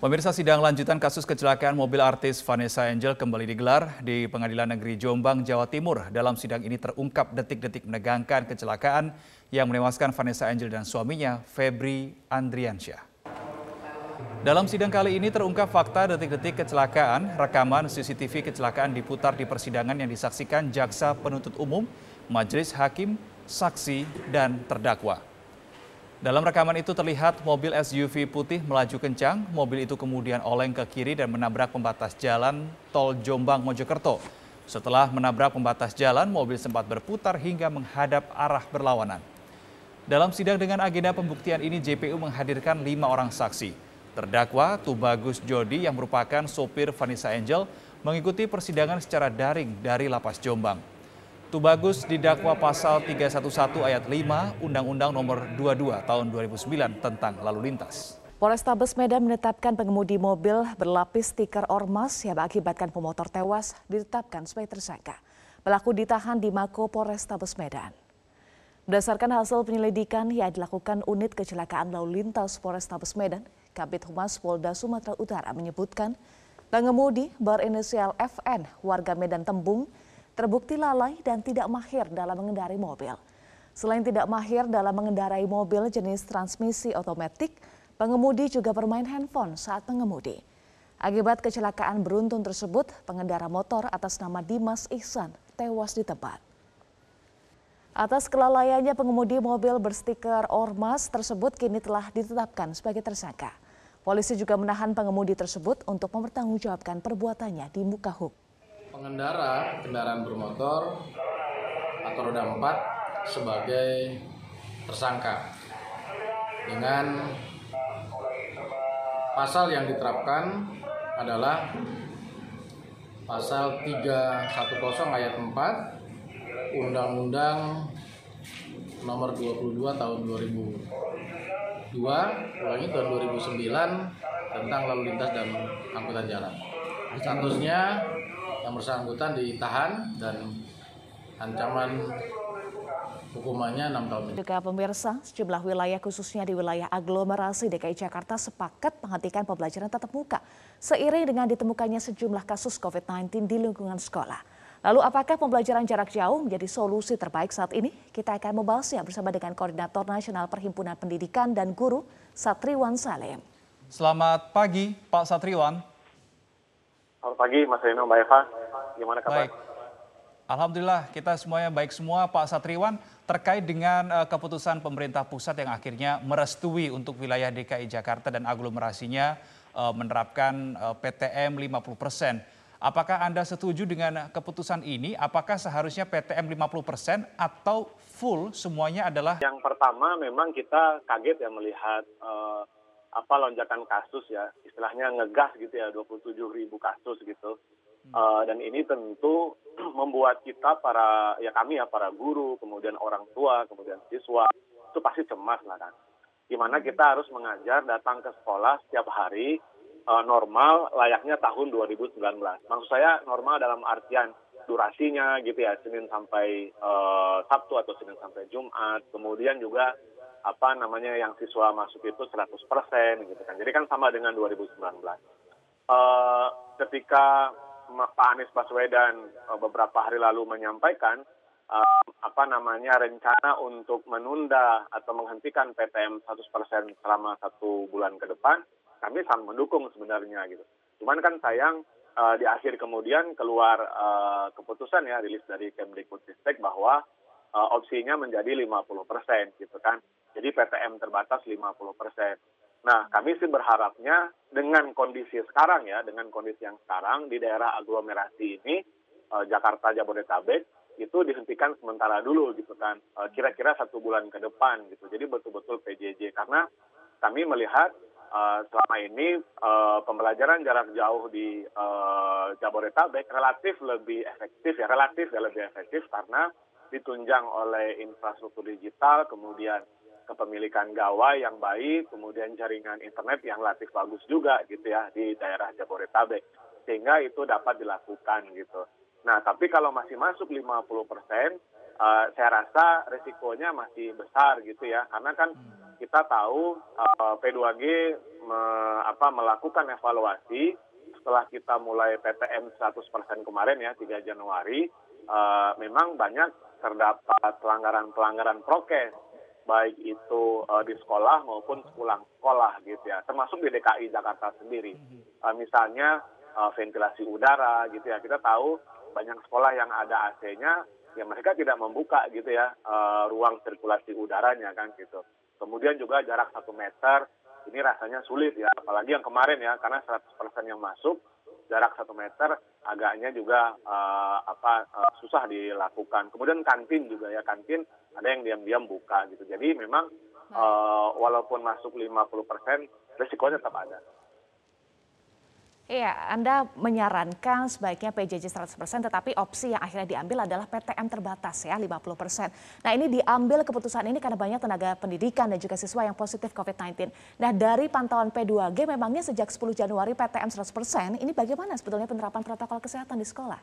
Pemirsa sidang lanjutan kasus kecelakaan mobil artis Vanessa Angel kembali digelar di Pengadilan Negeri Jombang, Jawa Timur. Dalam sidang ini terungkap detik-detik menegangkan kecelakaan yang menewaskan Vanessa Angel dan suaminya, Febri Andriansyah. Dalam sidang kali ini terungkap fakta detik-detik kecelakaan, rekaman CCTV kecelakaan diputar di persidangan yang disaksikan jaksa penuntut umum, majelis hakim, saksi, dan terdakwa. Dalam rekaman itu terlihat mobil SUV putih melaju kencang, mobil itu kemudian oleng ke kiri dan menabrak pembatas jalan tol Jombang Mojokerto. Setelah menabrak pembatas jalan, mobil sempat berputar hingga menghadap arah berlawanan. Dalam sidang dengan agenda pembuktian ini, JPU menghadirkan lima orang saksi. Terdakwa Tubagus Jodi yang merupakan sopir Vanessa Angel mengikuti persidangan secara daring dari Lapas Jombang. Tubagus didakwa pasal 311 ayat 5 Undang-Undang nomor 22 tahun 2009 tentang lalu lintas. Polrestabes Medan menetapkan pengemudi mobil berlapis stiker ormas yang mengakibatkan pemotor tewas ditetapkan sebagai tersangka. Pelaku ditahan di Mako Polrestabes Medan. Berdasarkan hasil penyelidikan yang dilakukan unit kecelakaan lalu lintas Polrestabes Medan, Kabit Humas Polda Sumatera Utara menyebutkan pengemudi berinisial FN warga Medan Tembung terbukti lalai dan tidak mahir dalam mengendarai mobil. Selain tidak mahir dalam mengendarai mobil jenis transmisi otomatik, pengemudi juga bermain handphone saat mengemudi. Akibat kecelakaan beruntun tersebut, pengendara motor atas nama Dimas Ihsan tewas di tempat. Atas kelalaiannya pengemudi mobil berstiker Ormas tersebut kini telah ditetapkan sebagai tersangka. Polisi juga menahan pengemudi tersebut untuk mempertanggungjawabkan perbuatannya di muka hukum pengendara kendaraan bermotor atau roda 4 sebagai tersangka dengan pasal yang diterapkan adalah pasal 310 ayat 4 Undang-Undang nomor 22 tahun 2002 ulangi tahun 2009 tentang lalu lintas dan angkutan jalan. Statusnya yang bersangkutan ditahan dan ancaman hukumannya enam tahun. Juga pemirsa, sejumlah wilayah khususnya di wilayah aglomerasi DKI Jakarta sepakat menghentikan pembelajaran tatap muka seiring dengan ditemukannya sejumlah kasus COVID-19 di lingkungan sekolah. Lalu apakah pembelajaran jarak jauh menjadi solusi terbaik saat ini? Kita akan membahasnya bersama dengan Koordinator Nasional Perhimpunan Pendidikan dan Guru, Satriwan Salem. Selamat pagi, Pak Satriwan. Selamat pagi, Mas Reno, Mbak Eva. Gimana kabar? Baik. Alhamdulillah kita semuanya baik semua Pak Satriwan terkait dengan uh, keputusan pemerintah pusat yang akhirnya merestui untuk wilayah DKI Jakarta dan aglomerasinya uh, menerapkan uh, PTM 50%. Apakah Anda setuju dengan keputusan ini? Apakah seharusnya PTM 50% atau full semuanya adalah Yang pertama memang kita kaget ya melihat uh, apa lonjakan kasus ya, istilahnya ngegas gitu ya 27 ribu kasus gitu Uh, dan ini tentu membuat kita para ya kami ya para guru, kemudian orang tua, kemudian siswa itu pasti cemas lah kan. Gimana kita harus mengajar datang ke sekolah setiap hari uh, normal layaknya tahun 2019. Maksud saya normal dalam artian durasinya gitu ya Senin sampai uh, Sabtu atau Senin sampai Jumat. Kemudian juga apa namanya yang siswa masuk itu 100% gitu kan. Jadi kan sama dengan 2019. Uh, ketika Pak Anies Baswedan eh, beberapa hari lalu menyampaikan uh, apa namanya rencana untuk menunda atau menghentikan PTM 100% selama satu bulan ke depan, kami sangat mendukung sebenarnya gitu. Cuman kan sayang uh, di akhir kemudian keluar uh, keputusan ya rilis dari Kemdikbudristek bahwa uh, opsinya menjadi 50% gitu kan. Jadi PTM terbatas 50%. Nah, kami sih berharapnya dengan kondisi sekarang ya, dengan kondisi yang sekarang di daerah aglomerasi ini, uh, Jakarta, Jabodetabek, itu dihentikan sementara dulu gitu kan, uh, kira-kira satu bulan ke depan gitu. Jadi betul-betul PJJ karena kami melihat uh, selama ini pembelajaran jarak jauh di Jabodetabek relatif lebih efektif ya, relatif ya lebih efektif karena ditunjang oleh infrastruktur digital, kemudian kepemilikan gawai yang baik, kemudian jaringan internet yang relatif bagus juga gitu ya di daerah Jabodetabek. Sehingga itu dapat dilakukan gitu. Nah, tapi kalau masih masuk 50 persen, uh, saya rasa resikonya masih besar gitu ya. Karena kan kita tahu uh, P2G me, apa, melakukan evaluasi setelah kita mulai PTM 100% kemarin ya 3 Januari, uh, memang banyak terdapat pelanggaran-pelanggaran prokes baik itu uh, di sekolah maupun pulang sekolah gitu ya, termasuk di DKI Jakarta sendiri. Uh, misalnya uh, ventilasi udara gitu ya, kita tahu banyak sekolah yang ada AC-nya, ya mereka tidak membuka gitu ya uh, ruang sirkulasi udaranya kan gitu. Kemudian juga jarak satu meter ini rasanya sulit ya, apalagi yang kemarin ya, karena 100% yang masuk, jarak satu meter agaknya juga uh, apa uh, susah dilakukan. Kemudian kantin juga ya, kantin ada yang diam-diam buka gitu. Jadi memang uh, walaupun masuk 50%, resikonya tetap ada. Iya, Anda menyarankan sebaiknya PJJ 100%, tetapi opsi yang akhirnya diambil adalah PTM terbatas ya, 50%. Nah ini diambil keputusan ini karena banyak tenaga pendidikan dan juga siswa yang positif COVID-19. Nah dari pantauan P2G memangnya sejak 10 Januari PTM 100%, ini bagaimana sebetulnya penerapan protokol kesehatan di sekolah?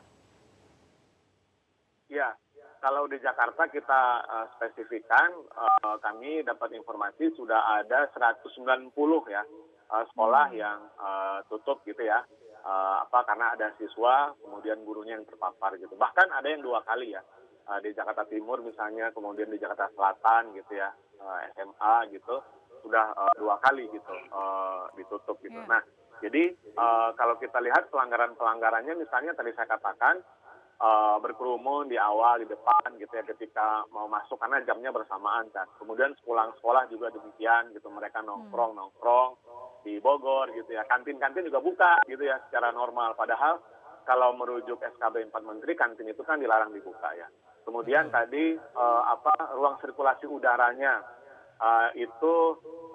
Ya, kalau di Jakarta kita uh, spesifikkan, uh, kami dapat informasi sudah ada 190 ya sekolah hmm. yang uh, tutup gitu ya. Uh, apa karena ada siswa kemudian gurunya yang terpapar gitu. Bahkan ada yang dua kali ya. Uh, di Jakarta Timur misalnya kemudian di Jakarta Selatan gitu ya. Uh, SMA gitu. Sudah uh, dua kali gitu uh, ditutup gitu. Yeah. nah jadi uh, kalau kita lihat pelanggaran pelanggarannya misalnya tadi saya katakan uh, berkerumun di awal di depan gitu ya ketika mau masuk karena jamnya bersamaan kan. Kemudian pulang sekolah juga demikian gitu. Mereka nongkrong hmm. nongkrong di Bogor gitu ya. Kantin-kantin juga buka gitu ya secara normal. Padahal kalau merujuk SKB 4 Menteri kantin itu kan dilarang dibuka ya. Kemudian hmm. tadi uh, apa ruang sirkulasi udaranya uh, itu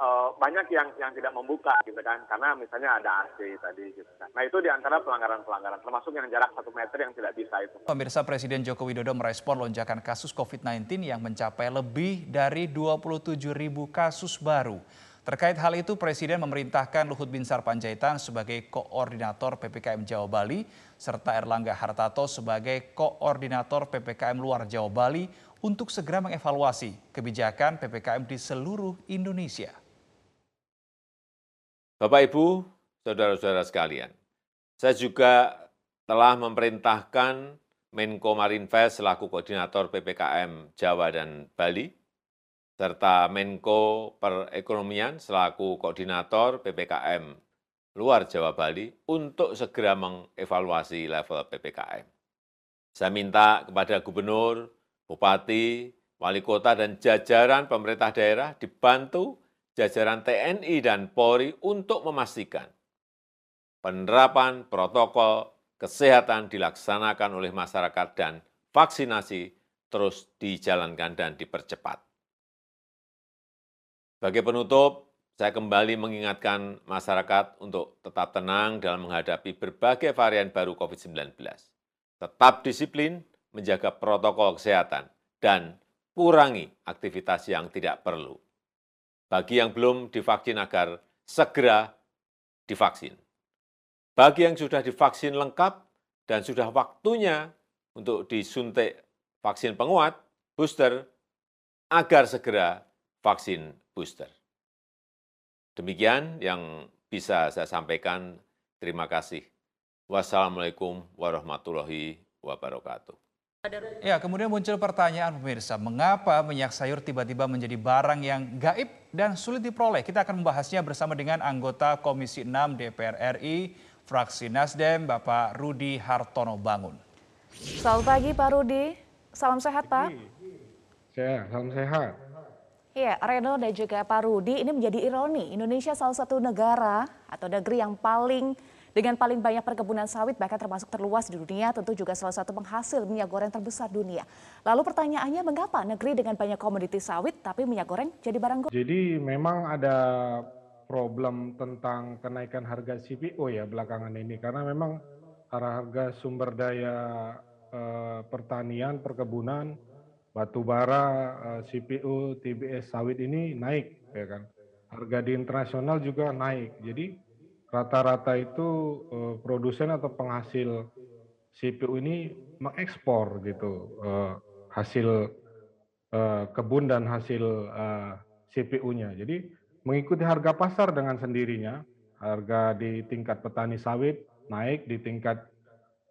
uh, banyak yang yang tidak membuka gitu kan karena misalnya ada AC tadi gitu kan. Nah itu di antara pelanggaran-pelanggaran termasuk yang jarak satu meter yang tidak bisa itu. Pemirsa Presiden Joko Widodo merespon lonjakan kasus COVID-19 yang mencapai lebih dari 27 ribu kasus baru. Terkait hal itu, Presiden memerintahkan Luhut Binsar Panjaitan sebagai koordinator PPKM Jawa Bali, serta Erlangga Hartarto sebagai koordinator PPKM luar Jawa Bali untuk segera mengevaluasi kebijakan PPKM di seluruh Indonesia. Bapak Ibu, saudara-saudara sekalian, saya juga telah memerintahkan Menko Marinvest selaku koordinator PPKM Jawa dan Bali serta Menko Perekonomian selaku koordinator PPKM luar Jawa Bali untuk segera mengevaluasi level PPKM. Saya minta kepada gubernur, bupati, wali kota, dan jajaran pemerintah daerah dibantu jajaran TNI dan Polri untuk memastikan penerapan protokol kesehatan dilaksanakan oleh masyarakat dan vaksinasi terus dijalankan dan dipercepat. Sebagai penutup, saya kembali mengingatkan masyarakat untuk tetap tenang dalam menghadapi berbagai varian baru COVID-19. Tetap disiplin, menjaga protokol kesehatan, dan kurangi aktivitas yang tidak perlu. Bagi yang belum divaksin agar segera divaksin. Bagi yang sudah divaksin lengkap dan sudah waktunya untuk disuntik vaksin penguat, booster, agar segera vaksin booster. Demikian yang bisa saya sampaikan. Terima kasih. Wassalamualaikum warahmatullahi wabarakatuh. Ya, kemudian muncul pertanyaan pemirsa, mengapa minyak sayur tiba-tiba menjadi barang yang gaib dan sulit diperoleh? Kita akan membahasnya bersama dengan anggota Komisi 6 DPR RI, fraksi Nasdem, Bapak Rudi Hartono Bangun. Selamat pagi Pak Rudi, salam sehat Pak. Sehat, salam sehat. Iya, Reno dan juga Pak Rudi, ini menjadi ironi. Indonesia salah satu negara atau negeri yang paling dengan paling banyak perkebunan sawit bahkan termasuk terluas di dunia, tentu juga salah satu penghasil minyak goreng terbesar dunia. Lalu pertanyaannya mengapa negeri dengan banyak komoditi sawit tapi minyak goreng jadi barang goreng? Jadi memang ada problem tentang kenaikan harga CPO ya belakangan ini karena memang harga sumber daya eh, pertanian, perkebunan batu bara, eh, CPU, TBS sawit ini naik, ya kan. Harga di internasional juga naik. Jadi rata-rata itu uh, produsen atau penghasil CPU ini mengekspor gitu uh, hasil uh, kebun dan hasil uh, CPO-nya. Jadi mengikuti harga pasar dengan sendirinya, harga di tingkat petani sawit naik, di tingkat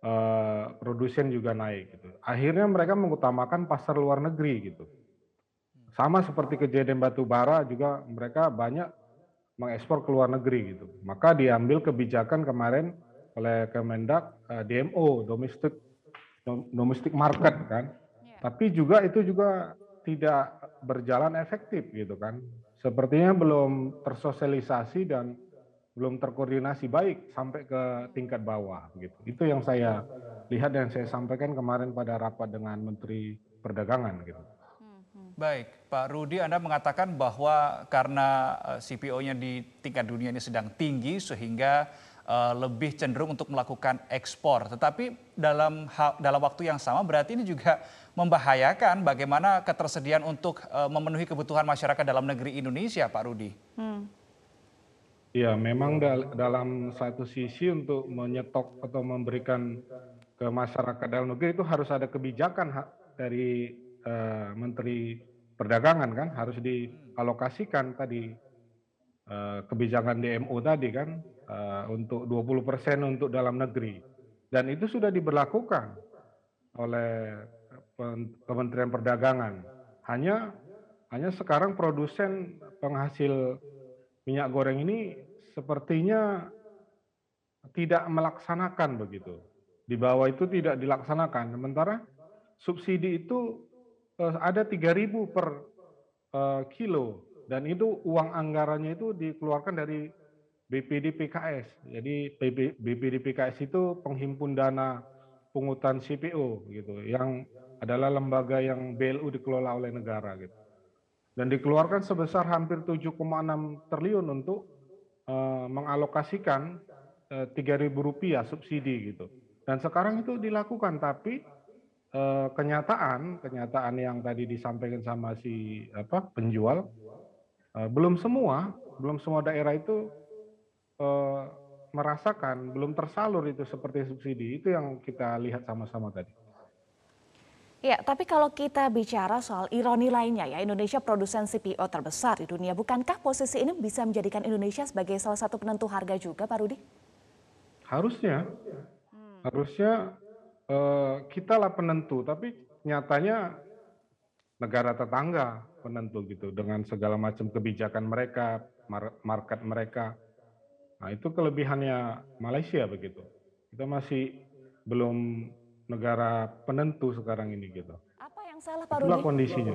uh, produsen juga naik. Gitu. Akhirnya mereka mengutamakan pasar luar negeri gitu. Sama seperti kejadian batu bara juga mereka banyak mengekspor ke luar negeri gitu. Maka diambil kebijakan kemarin oleh Kemendak uh, eh, DMO domestic domestic market kan. Yeah. Tapi juga itu juga tidak berjalan efektif gitu kan. Sepertinya belum tersosialisasi dan belum terkoordinasi baik sampai ke tingkat bawah gitu. Itu yang saya lihat dan saya sampaikan kemarin pada rapat dengan Menteri Perdagangan gitu. Baik, Pak Rudi, Anda mengatakan bahwa karena eh, CPO-nya di tingkat dunia ini sedang tinggi sehingga uh, lebih cenderung untuk melakukan ekspor. Tetapi dalam dalam waktu yang sama berarti ini juga membahayakan bagaimana ketersediaan untuk uh, memenuhi kebutuhan masyarakat dalam negeri Indonesia, Pak Rudi. Hmm. Ya, memang dal dalam satu sisi untuk menyetok atau memberikan ke masyarakat dalam negeri itu harus ada kebijakan dari uh, Menteri Perdagangan kan, harus dialokasikan tadi uh, kebijakan DMO tadi kan uh, untuk 20% untuk dalam negeri. Dan itu sudah diberlakukan oleh Kementerian Perdagangan. Hanya hanya sekarang produsen penghasil minyak goreng ini sepertinya tidak melaksanakan begitu. Di bawah itu tidak dilaksanakan. Sementara subsidi itu uh, ada 3.000 per uh, kilo dan itu uang anggarannya itu dikeluarkan dari BPD PKS. Jadi BPD PKS itu penghimpun dana pungutan CPO gitu yang adalah lembaga yang BLU dikelola oleh negara gitu. Dan dikeluarkan sebesar hampir 7,6 triliun untuk uh, mengalokasikan uh, eh, 3.000 rupiah subsidi gitu. Dan sekarang itu dilakukan tapi uh, kenyataan kenyataan yang tadi disampaikan sama si apa penjual uh, belum semua belum semua daerah itu uh, merasakan belum tersalur itu seperti subsidi itu yang kita lihat sama-sama tadi. Ya, tapi kalau kita bicara soal ironi lainnya ya, Indonesia produsen CPO terbesar di dunia. Bukankah posisi ini bisa menjadikan Indonesia sebagai salah satu penentu harga juga, Pak Rudi? Harusnya, harusnya uh, kita lah penentu, tapi nyatanya negara tetangga penentu gitu dengan segala macam kebijakan mereka, market mereka. Nah, itu kelebihannya Malaysia begitu. Kita masih belum negara penentu sekarang ini gitu. Apa yang salah Pak Rudi? Itulah kondisinya.